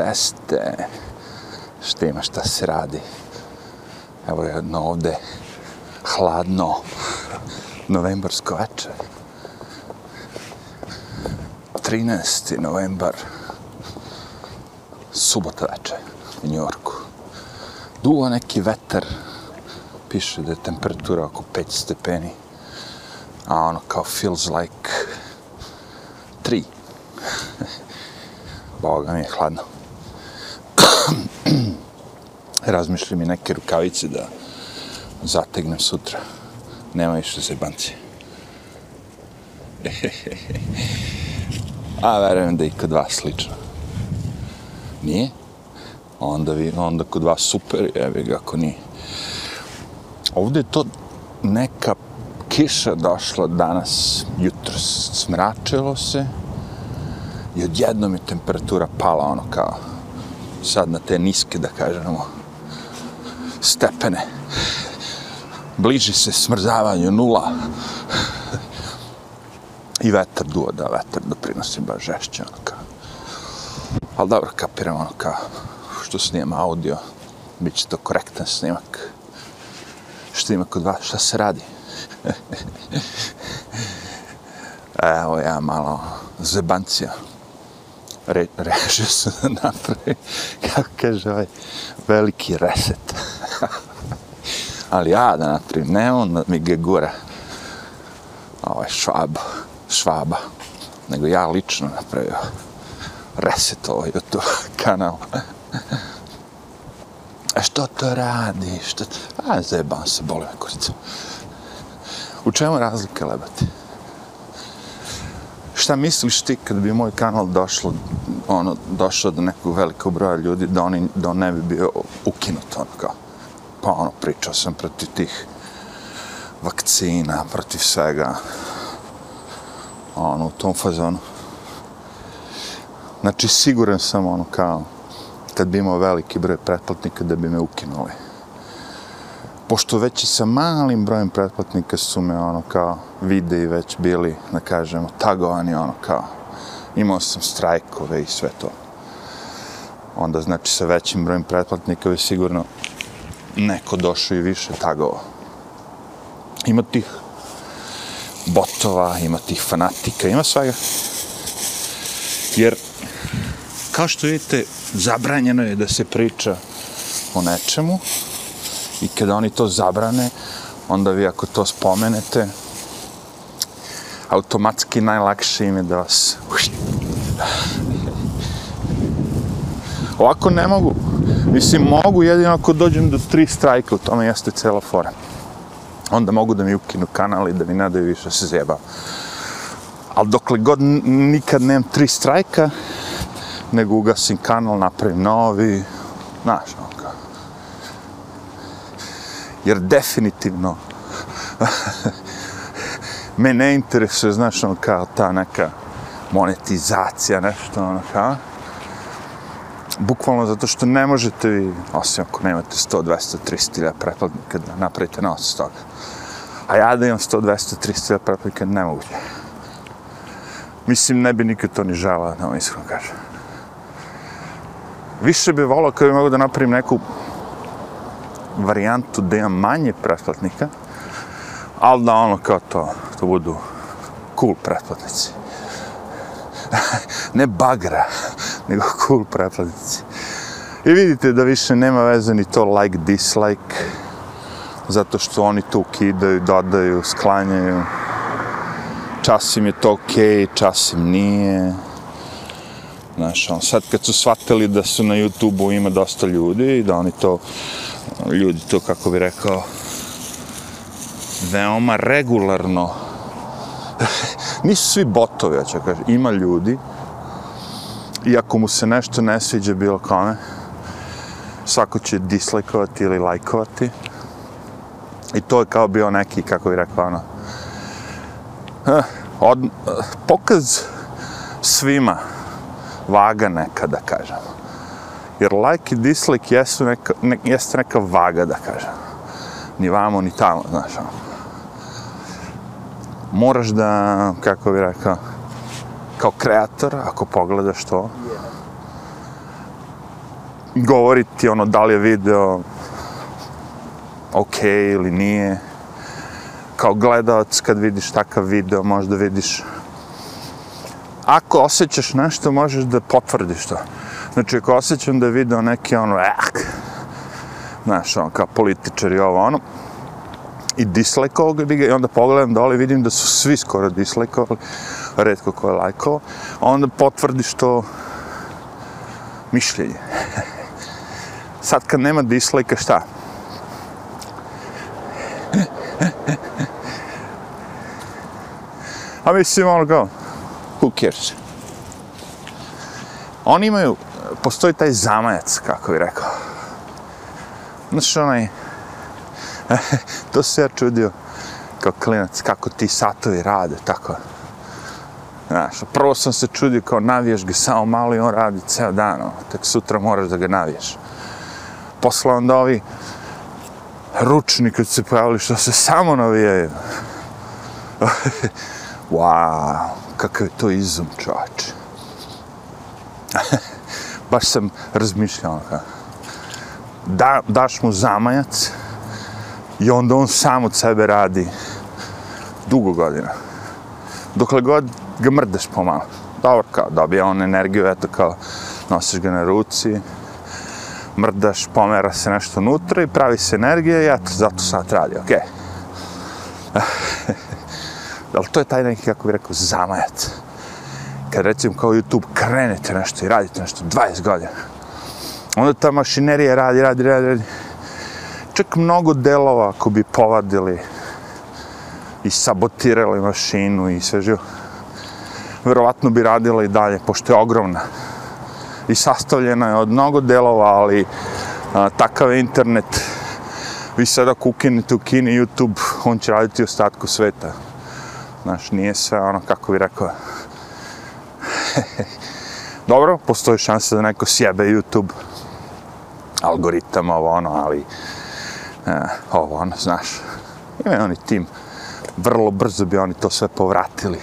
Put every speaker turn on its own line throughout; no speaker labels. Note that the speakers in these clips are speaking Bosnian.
Gde? Šta ima, šta se radi? Evo je jedno ovde hladno novembarsko večer. 13. novembar subota večer u Njorku. Duva neki vetar, piše da je temperatura oko 5 stepeni, a ono kao feels like 3. Boga mi je hladno. Razmišljam i neke rukavice da zategnem sutra. Nema više zebancije. A verujem da i kod vas slično. Nije? Onda, vi, onda kod vas super, evi ga ako nije. Ovde je to neka kiša došla danas, jutro smračilo se i odjednom je temperatura pala ono kao sad na te niske, da kažemo, stepene. Bliži se smrzavanju nula. I vetar duo, da, vetar doprinosi baš žešće, ono kao. Ali dobro, kapiram, ono kao, što snijema audio, bit će to korektan snimak. Što ima kod vas, šta se radi? Evo ja malo zebancija. Re, reže se da napravi, kako kaže ovaj, veliki reset. Ali ja da napravim, ne on mi ga gura. Ovaj švab, švaba. Nego ja lično napravio reset ovaj YouTube kanal. A što to radi? Što to... A, zajebam se, boli me kurica. U čemu razlika lebati? Šta misliš ti kad bi moj kanal došlo, ono, došao do nekog velikog broja ljudi, da, oni, da on ne bi bio ukinut, ono kao? Pa ono, pričao sam protiv tih vakcina, protiv svega. Ono, u tom fazonu. Znači, siguran sam, ono, kao, kad bi imao veliki broj pretplatnika, da bi me ukinuli. Pošto već i sa malim brojem pretplatnika su me, ono, kao, videi već bili, da kažemo, tagovani, ono, kao, imao sam strajkove i sve to. Onda, znači, sa većim brojem pretplatnika bi sigurno neko došao i više tagova. Ima tih botova, ima tih fanatika, ima svega. Jer, kao što vidite, zabranjeno je da se priča o nečemu i kada oni to zabrane, onda vi ako to spomenete, automatski najlakše im je da vas... Ovako ne mogu. Mislim, mogu jedino ako dođem do tri strajka, u tome jeste cela fora. Onda mogu da mi ukinu kanal i da mi nadaju više se zjeba. Ali dokle god nikad nemam tri strajka, nego ugasim kanal, napravim novi, znaš, ono. Jer definitivno me ne interesuje, znaš, ono kao ta neka monetizacija, nešto, ono kao. Bukvalno zato što ne možete vi, osim ako nemate 100, 200, 300 ilja pretplatnika, da napravite novac s toga. A ja da imam 100, 200, 300 ilja pretplatnika, ne mogu. Mislim, ne bi nikad to ni žela, da vam iskreno kažem. Više bi volao kada bi mogu da napravim neku varijantu da imam manje pretplatnika, ali da ono kao to, to budu cool pretplatnici. ne bagra, nego cool pretplatnici. I vidite da više nema veze ni to like, dislike, zato što oni to ukidaju, dodaju, sklanjaju. Časim je to okej, okay, časim nije. Znaš, on, sad kad su shvatili da su na YouTube-u ima dosta ljudi i da oni to, ljudi to, kako bi rekao, veoma regularno, nisu svi botovi, ja ću kažem, ima ljudi, i ako mu se nešto ne sviđa bilo kome, svako će dislajkovati ili lajkovati. I to je kao bio neki, kako bi rekao, ono, eh, od, eh, pokaz svima, vaga neka, da kažem. Jer like i dislike jesu neka, ne, jeste neka vaga, da kažem. Ni vamo, ni tamo, znaš. Ono. Moraš da, kako bi rekao, kao kreator, ako pogledaš to, govoriti ono da li je video ok ili nije. Kao gledalac kad vidiš takav video možda vidiš ako osjećaš nešto možeš da potvrdiš to. Znači ako osjećam da je video neki ono eh, znaš ono kao političar i ovo ono i dislajkovao ga i onda pogledam dole i vidim da su svi skoro dislajkovali, redko ko je lajkovao, onda potvrdiš to mišljenje. Sad kad nema dislajka, šta? A mislim, ono kao, who cares? Oni imaju, postoji taj zamajac, kako bi rekao. Znaš, onaj, to se ja čudio kao klinac, kako ti satovi rade, tako. Znaš, prvo sam se čudio kao navijaš ga samo malo i on radi ceo dan, ono, tek sutra moraš da ga navijaš. Posle onda ovi ručni kad se pojavili što se samo navijaju. wow, kakav je to izum, čovječ. Baš sam razmišljao. Ono da, daš mu zamajac i onda on sam od sebe radi dugo godina. Dokle god ga mrdeš pomalo. Dobro, kao, dobija on energiju, eto, kao, nosiš ga na ruci, mrdaš, pomera se nešto unutra i pravi se energija i eto, zato sad radi, okej. Okay. Ali to je taj neki, kako bih rekao, zamajac. Kad recimo kao YouTube krenete nešto i radite nešto 20 godina, onda ta mašinerija radi, radi, radi, radi. Čak mnogo delova ako bi povadili i sabotirali mašinu i sve živo, verovatno bi radila i dalje, pošto je ogromna. I sastavljena je od mnogo delova, ali a, takav je internet. Vi sada ako ukinete u Kini YouTube, on će raditi ostatku sveta. Znaš, nije sve ono, kako bi rekao. Dobro, postoji šansa da neko sjebe YouTube algoritam, ovo ono, ali e, ovo ono, znaš, imaju oni tim, vrlo brzo bi oni to sve povratili.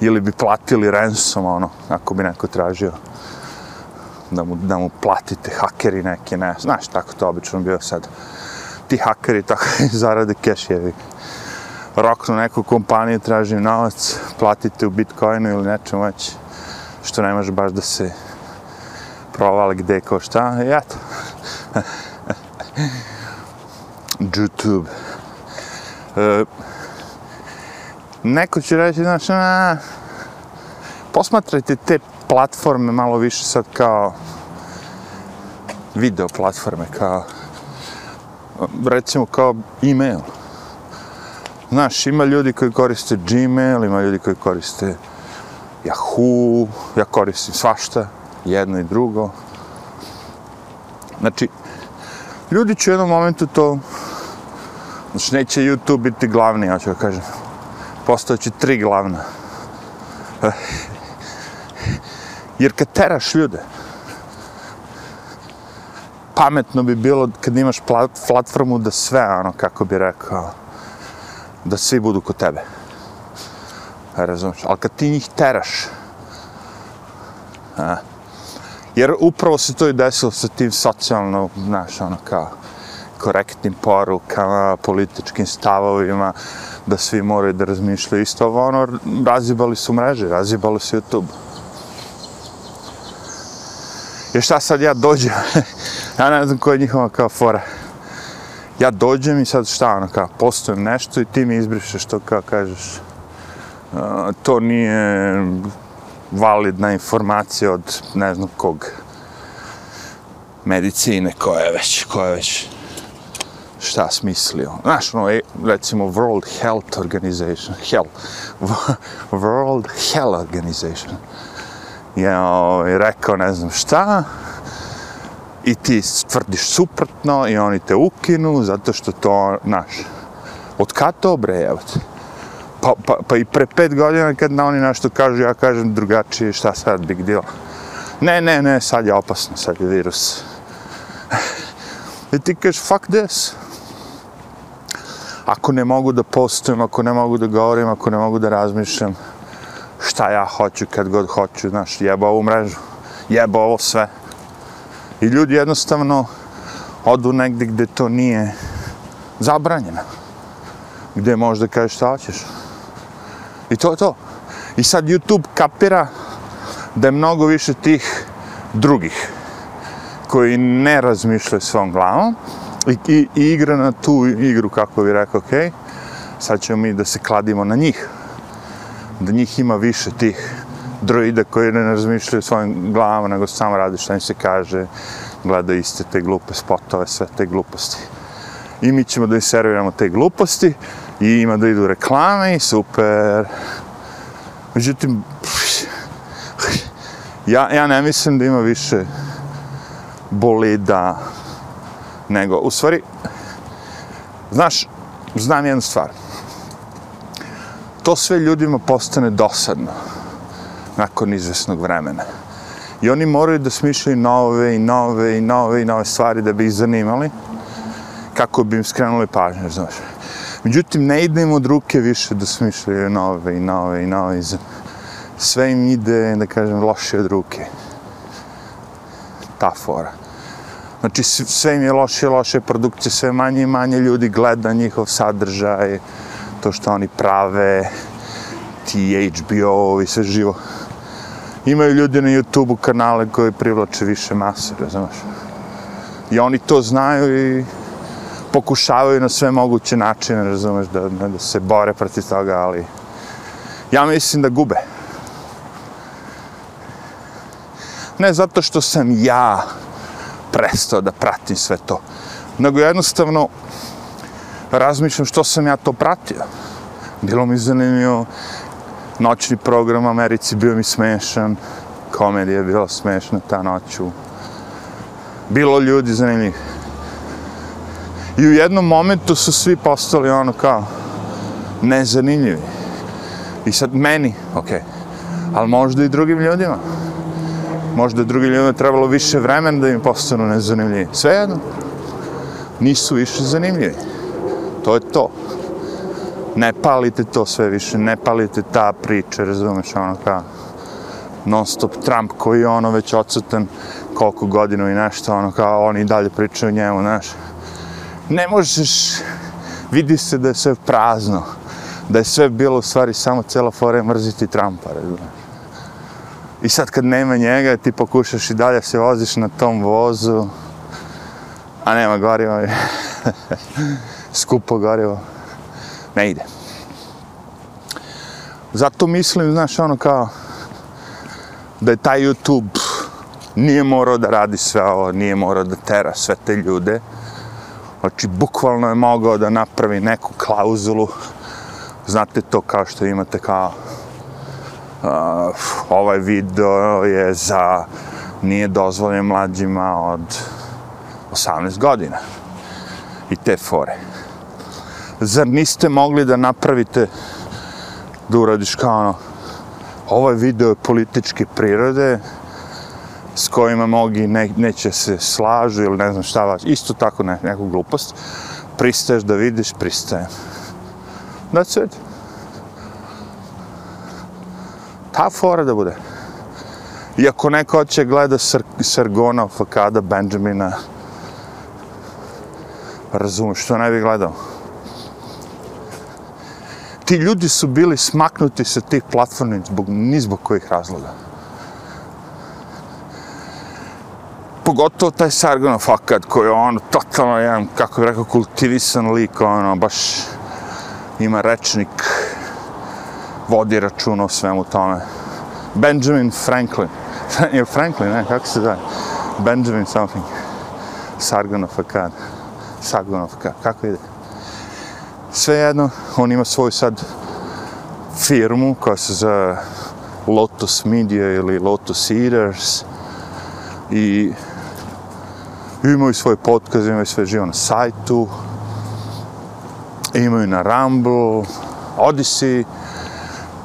Ili bi platili ransom, ono, ako bi neko tražio da mu, da mu platite hakeri neki, ne, znaš, tako to obično bio sad. Ti hakeri tako zarade keš, je Roknu neku kompaniju, traži novac, platite u bitcoinu ili nečem već, što ne može baš da se provali gde ko šta, i eto. YouTube. E, neko će reći, znaš, na, posmatrajte te platforme malo više sad kao video platforme, kao recimo kao e-mail. Znaš, ima ljudi koji koriste Gmail, ima ljudi koji koriste Yahoo, ja koristim svašta, jedno i drugo. Znači, ljudi će u jednom momentu to, znači neće YouTube biti glavni, ja ću ga kažem, postojeći tri glavna. Jer kad teraš ljude, pametno bi bilo kad imaš platformu da sve, ono, kako bi rekao, da svi budu kod tebe. Pa, Razumiješ? Ali kad ti njih teraš, a, jer upravo se to i desilo sa tim socijalno, znaš, ono, kao, korektnim porukama, političkim stavovima, da svi moraju da razmišljaju isto ono, razjebali su mreže, razjebali su YouTube. Jer šta sad ja dođem, ja ne znam koja je njihova kao fora. Ja dođem i sad šta ono kao, postojem nešto i ti mi izbrišeš to kao kažeš. To nije validna informacija od ne znam kog medicine koja je već, koja je već šta smislio. Znaš, ono, e, recimo World Health Organization, Hell, World Health Organization, je ovaj, rekao ne znam šta, i ti tvrdiš suprotno i oni te ukinu zato što to, znaš, od kada to bre, Pa, pa, pa i pre pet godina kad na oni nešto kažu, ja kažem drugačije, šta sad, big deal. Ne, ne, ne, sad je opasno, sad je virus. I ti kažeš, fuck this. Ako ne mogu da postujem, ako ne mogu da govorim, ako ne mogu da razmišljam, šta ja hoću kad god hoću, znaš, jeba ovu mrežu, jeba ovo sve. I ljudi jednostavno odu negde gde to nije zabranjeno. Gde možda kažeš šta hoćeš. I to je to. I sad YouTube kapira da je mnogo više tih drugih koji ne razmišljaju svom glavom i, i, i igra na tu igru, kako bi rekao, ok, sad ćemo mi da se kladimo na njih. Da njih ima više tih droida koji ne razmišljaju svojim glavama, nego samo radi što im se kaže, gleda iste te glupe spotove, sve te gluposti. I mi ćemo da im serviramo te gluposti i ima da idu reklame i super. Međutim, ja, ja ne mislim da ima više bolida nego, u stvari, znaš, znam jednu stvar. To sve ljudima postane dosadno nakon izvesnog vremena. I oni moraju da smišljaju nove i nove i nove i nove stvari da bi ih zanimali kako bi im skrenuli pažnju, znaš. Međutim, ne ide im od ruke više da smišljaju nove i nove i nove sve im ide, da kažem, loše od ruke. Ta fora. Znači, sve im je loše, loše produkcije, sve manje i manje ljudi gleda njihov sadržaj, to što oni prave, ti HBO i sve živo. Imaju ljudi na YouTube-u kanale koji privlače više mase, razumeš? I oni to znaju i pokušavaju na sve moguće načine, razumeš, da, da se bore protiv toga, ali ja mislim da gube. Ne zato što sam ja prestao da pratim sve to, nego jednostavno razmišljam što sam ja to pratio. Bilo mi zanimljivo, noćni program u Americi bio mi smešan, komedija je bila smešna ta noću. Bilo ljudi zanimljivih. I u jednom momentu su svi postali ono kao nezanimljivi. I sad meni, ok, ali možda i drugim ljudima. Možda drugim ljudima trebalo više vremena da im postanu nezanimljivi. Sve jedno, nisu više zanimljivi. To je to. Ne palite to sve više, ne palite ta priča, razumeš, ono kao non stop Trump koji je ono već odsutan koliko godinu i nešto, ono kao oni dalje pričaju njemu, znaš ne možeš, vidi se da je sve prazno, da je sve bilo u stvari samo cela fora mrziti Trumpa, razumiješ. I sad kad nema njega, ti pokušaš i dalje se voziš na tom vozu, a nema goriva, skupo gorivo, ne ide. Zato mislim, znaš, ono kao, da je taj YouTube nije morao da radi sve ovo, nije morao da tera sve te ljude, Znači, bukvalno je mogao da napravi neku klauzulu. Znate to kao što imate kao uh, ovaj video je za nije dozvoljen mlađima od 18 godina. I te fore. Zar niste mogli da napravite da uradiš kao ono ovaj video je političke prirode, s kojima mnogi ne, neće se slažu ili ne znam šta vaš, isto tako ne, neku glupost, pristaješ da vidiš, pristajem. That's it. Ta fora da bude. I ako neko hoće gleda Sar Sargona, Fakada, Benjamina, razumiješ, što ne bi gledao? Ti ljudi su bili smaknuti sa tih platformi zbog, ni zbog kojih razloga. Pogotovo taj Sargon fakat koji je ono totalno jedan, kako bih rekao, kultivisan lik, ono, baš ima rečnik, vodi račun o svemu tome. Benjamin Franklin. je Franklin, ne, kako se zove? Benjamin something. Sargonov fakat. Sargonov fakat, kako ide? Sve jedno, on ima svoju sad firmu koja se zove Lotus Media ili Lotus Eaters i imaju svoj podcast, imaju sve živo na sajtu, imaju na Rumble, Odyssey,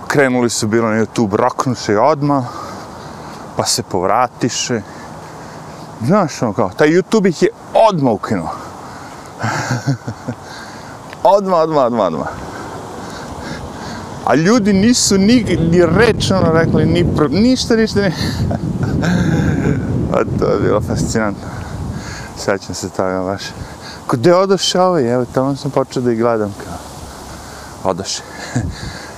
krenuli su bilo na YouTube, roknuše odma, pa se povratiše. Znaš, ono kao, taj YouTube ih je odma ukinuo. odma, odma, odma, odma. A ljudi nisu ni, ni reč, ono, rekli, ni pro, ništa, ništa, ni... A to je bilo fascinantno. Sećam se toga baš. Gde odoše ovaj? Evo, tamo sam počeo da ih gledam kao. Odoše.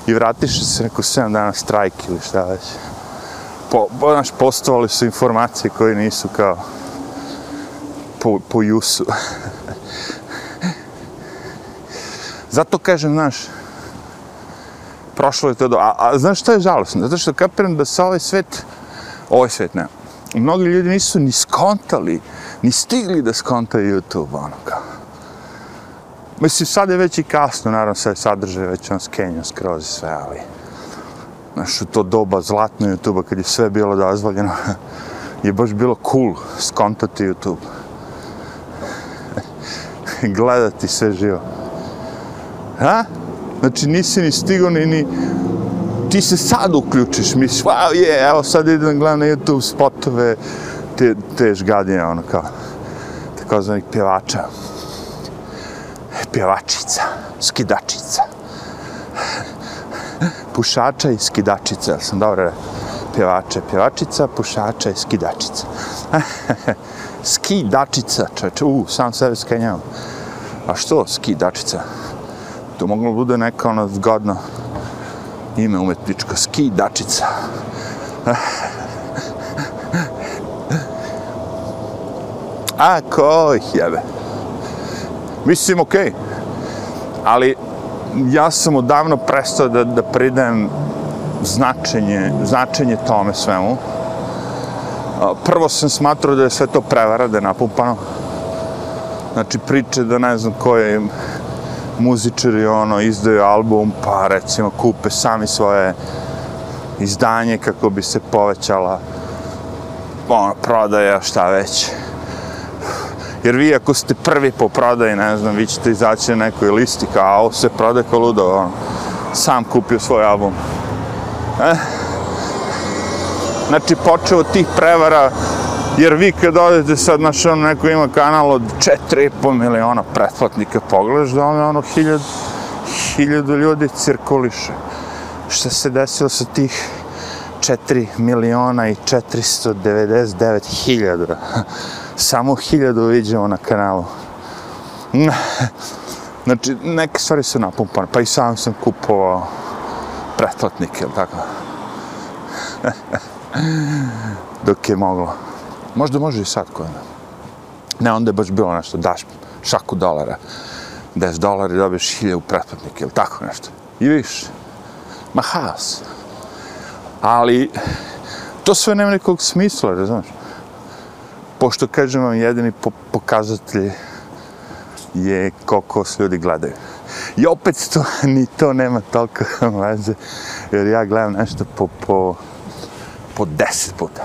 I vratiše se neko 7 dana strajk ili šta već. Po, po, naš, postovali su informacije koje nisu kao po, po jusu. Zato kažem, znaš, prošlo je to do... A, a znaš šta je žalostno? Zato što kapiram da se ovaj svet, ovaj svet ne, mnogi ljudi nisu ni skontali, ni stigli da skontaju YouTube, ono kao. Mislim, sad je već i kasno, naravno, sve sadržaj već on skenio skroz i sve, ali... Znaš, u to doba zlatno YouTube-a, kad je sve bilo dozvoljeno, je baš bilo cool skontati YouTube. Gledati sve živo. Ha? Znači, nisi ni stigo ni, ni... Ti se sad uključiš, misliš, wow, je, yeah, evo sad idem gledam na YouTube spotove, te, te žgadine, ono kao, takozvanih pjevača. Pjevačica, skidačica. Pušača i skidačica, ja sam dobro pjevača, pjevačica, pušača i skidačica. skidačica, čoveče, u, sam sebe skenjam. A što skidačica? To moglo bude neka ona zgodna ime umetnička, skidačica. A, ko ih jebe? Mislim, okej. Okay. Ali, ja sam odavno prestao da, da pridajem značenje, značenje tome svemu. Prvo sam smatrao da je sve to prevara, da je napumpano. Znači, priče da ne znam ko je muzičari ono, izdaju album, pa recimo kupe sami svoje izdanje kako bi se povećala ono, prodaja, šta već. Jer vi ako ste prvi po prodaji, ne znam, vi ćete izaći na nekoj listi kao, a ovo se prode kao ludo, ono, sam kupio svoj album. Eh? Znači, počeo od tih prevara, jer vi kad odete sad, znaš, ono, neko ima kanal od 4,5 miliona pretplatnika, pogledaš da ono, ono, hiljad, hiljadu ljudi cirkuliše. Šta se desilo sa tih 4 miliona i 499 hiljada? Samo hiljadu vidimo na kanalu. Znači, neke stvari su napumpane, pa i sam sam kupovao pretplatnike, ili tako? Dok je moglo. Možda može i sad koja. Ne, onda je baš bilo nešto, daš šaku dolara, 10 dolara i dobiješ hiljavu pretplatnike, ili tako nešto. I više. Ma haos. Ali, to sve nema nekog smisla, razumiješ? Pošto kažem vam jedini po pokazatelj je koliko se ljudi gledaju. I opet to, ni to nema toliko veze, jer ja gledam nešto po, po, po deset puta.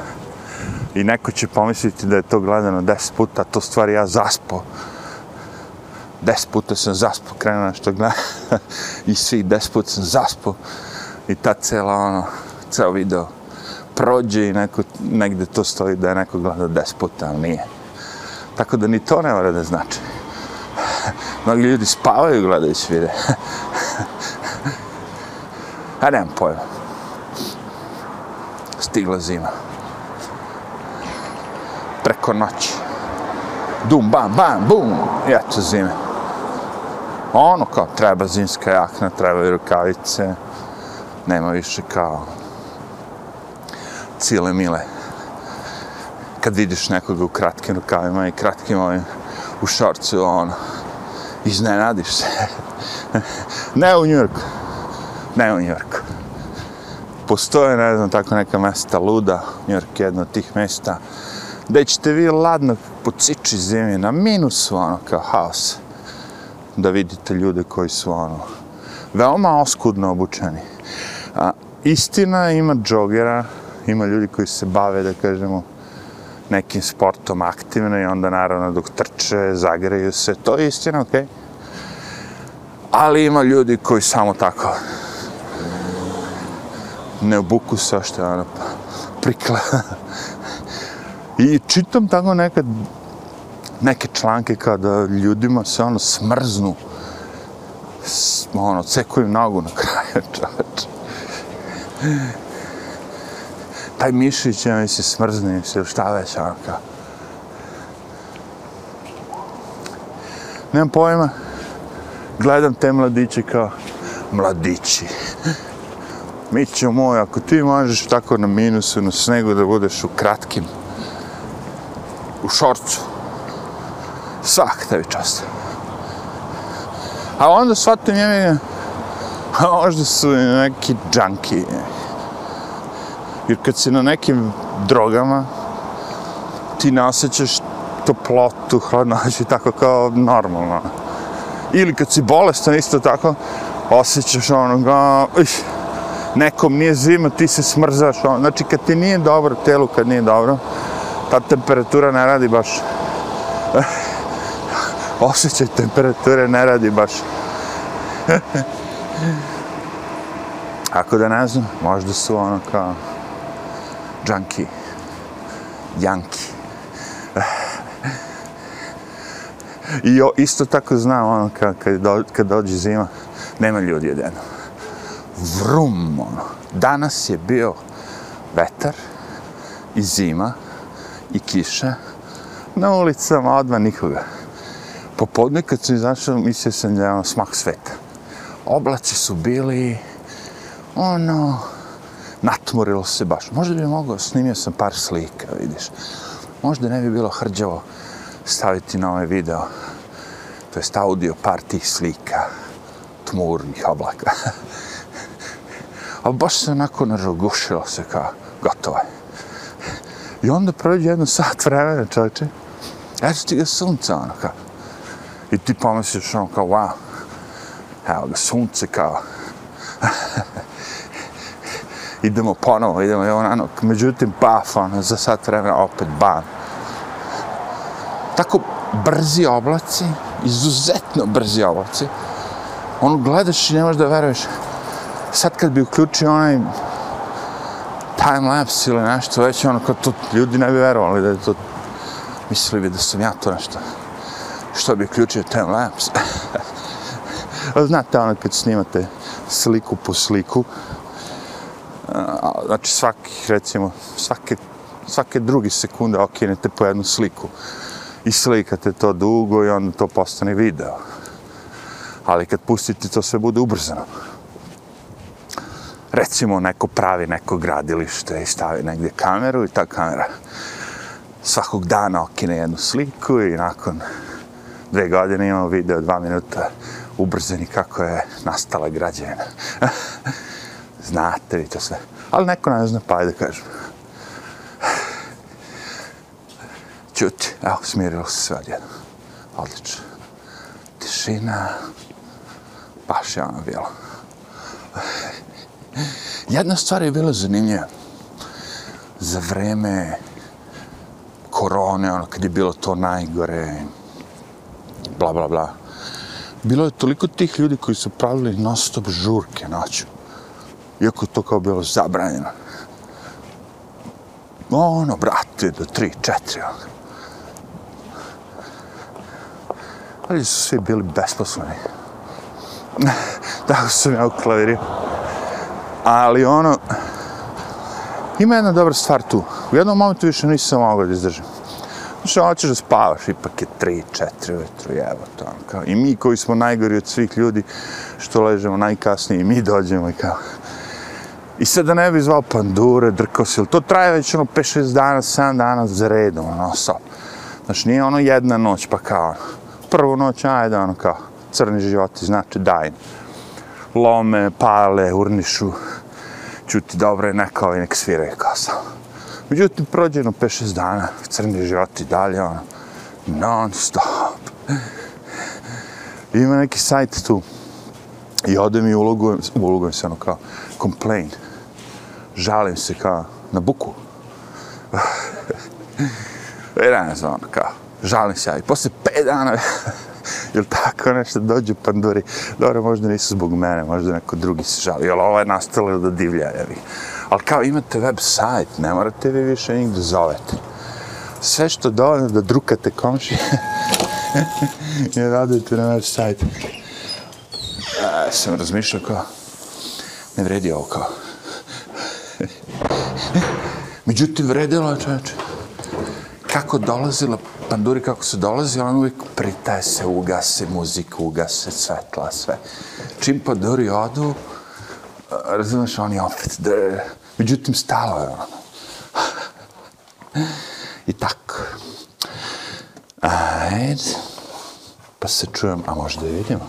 I neko će pomisliti da je to gledano deset puta, a to stvari ja zaspo. Deset puta sam zaspo, krenuo nešto gledam. I svih deset puta sam zaspo. I ta cela, ono, ceo video prođe i neko, negde to stoji da je neko gleda despota, ali nije. Tako da ni to ne mora da znači. Mnogi ljudi spavaju gledajući vide. A nemam pojma. Stigla zima. Preko noći. Dum, bam, bam, bum. I eto zime. Ono kao treba zimska jakna, trebaju rukavice. Nema više kao cijele mile. Kad vidiš nekoga u kratkim rukavima i kratkim ovim u šorcu, ono, iznenadiš se. ne u Njurku. Ne u Njurku. Postoje, ne znam, tako neka mesta luda, Njurk je jedno od tih mesta, gde ćete vi ladno po ciči zimi na minusu, ono, kao haos, da vidite ljude koji su, ono, veoma oskudno obučeni. A, istina ima džogera, ima ljudi koji se bave, da kažemo, nekim sportom aktivno i onda naravno dok trče, zagreju se, to je istina, okej. Okay. Ali ima ljudi koji samo tako ne obuku sa što je ono prikla. I čitam tako nekad neke članke kada ljudima se ono smrznu ono, cekuju nogu na kraju čoveč taj mišić, ja mi se smrzne, se šta već, ono. Nemam pojma, gledam te mladiće kao, mladići. Mićo moj, ako ti možeš tako na minusu, na snegu da budeš u kratkim, u šorcu, svak tebi čast. A onda shvatim je a možda su neki džanki. Jer kad si na nekim drogama, ti ne osjećaš toplotu, hladnoću, tako kao normalno. Ili kad si bolestan, isto tako, osjećaš ono kao, nekom nije zima, ti se smrzaš. Ono. Znači, kad ti nije dobro, telu kad nije dobro, ta temperatura ne radi baš. Osjećaj temperature ne radi baš. Ako da ne znam, možda su ono kao džanki, janki. I o, isto tako znam ono kad, kad, do, kad dođe zima, nema ljudi jedeno. Vrum, ono. Danas je bio vetar i zima i kiša. Na ulicama odmah nikoga. Popodne kad sam izašao, mislio sam da je ono smak sveta. Oblaci su bili, ono, natmorilo se baš. Možda bi mogao, snimio sam par slika, vidiš. Možda ne bi bilo hrđavo staviti na ovaj video, to jest audio par tih slika, tmurnih oblaka. Ali baš se onako narogušilo se kao, gotovo je. I onda prođe jedno sat vremena, čovječe, eto ti ga sunca, ono kao. I ti pomisliš ono kao, wow, evo ga sunce kao. idemo ponovo, idemo, evo ono, međutim, paf, ono, za sat vremena, opet ban. Tako brzi oblaci, izuzetno brzi oblaci, ono, gledaš i ne možeš da veruješ, sad kad bi uključio onaj time-lapse ili nešto, već ono, kad to, ljudi ne bi verovali da je to, mislili bi da sam ja to nešto, što bi uključio time-lapse. Znate ono kad snimate sliku po sliku, znači svaki, recimo, svake, svake drugi sekunde okinete po jednu sliku i slikate to dugo i onda to postane video. Ali kad pustite, to sve bude ubrzano. Recimo, neko pravi neko gradilište i stavi negdje kameru i ta kamera svakog dana okine jednu sliku i nakon dve godine imamo video dva minuta ubrzani kako je nastala građevina. Znate vi to sve. Ali neko ne zna, pa ajde kažem. Ćuti, evo, smirilo se sve odjedno. Odlično. Tišina. Baš je ono bilo. Jedna stvar je bila zanimljiva. Za vreme korone, ono, kad je bilo to najgore, bla, bla, bla, bilo je toliko tih ljudi koji su pravili non-stop žurke noću. Iako to kao bilo zabranjeno. Ono, brate, do tri, četiri, ono. Ali su svi bili besposleni. Tako sam ja u klaviru. Ali ono, ima jedna dobra stvar tu. U jednom momentu više nisam mogao da izdržim. Znači, ono, hoćeš da spavaš, ipak je 3, 4 ujutru, jevo ono, to. Kao. I mi koji smo najgori od svih ljudi, što ležemo najkasnije, i mi dođemo i kao... I sad da ne bi zvao pandure, drkao se, to traje već ono 5-6 dana, 7 dana za redom, ono, so. Znači, nije ono jedna noć, pa kao, ono, prvu noć, ajde, ono, kao, crni životi, znači, daj. Lome, pale, urnišu, čuti dobro je neka ovaj nek svire, kao sam. Međutim, prođe ono 5-6 dana, crni životi dalje, ono, non stop. Ima neki sajt tu, i ode mi ulogujem, ulogujem se ono kao, complain, žalim se kao na buku. I ne znam, ono kao, žalim se, i posle 5 dana, ili tako nešto dođu panduri, dobro, možda nisu zbog mene, možda neko drugi se žali, jel ovo je nastalo da divlja, jevi. Ali kao imate web sajt, ne morate vi više nigde zovete. Sve što dovoljno da drukate komši, je radite na web sajt. Ja sam razmišljao kao, ne vredi ovo kao. Međutim, vredilo je čoveče. Kako dolazila panduri, kako se dolazi, on uvijek pritaje se, ugase muziku, ugase svetla, sve. Čim panduri odu, razumeš, oni opet da... Međutim, stalo je ono. I tako. Ajde. Pa se čujem, a možda i vidimo.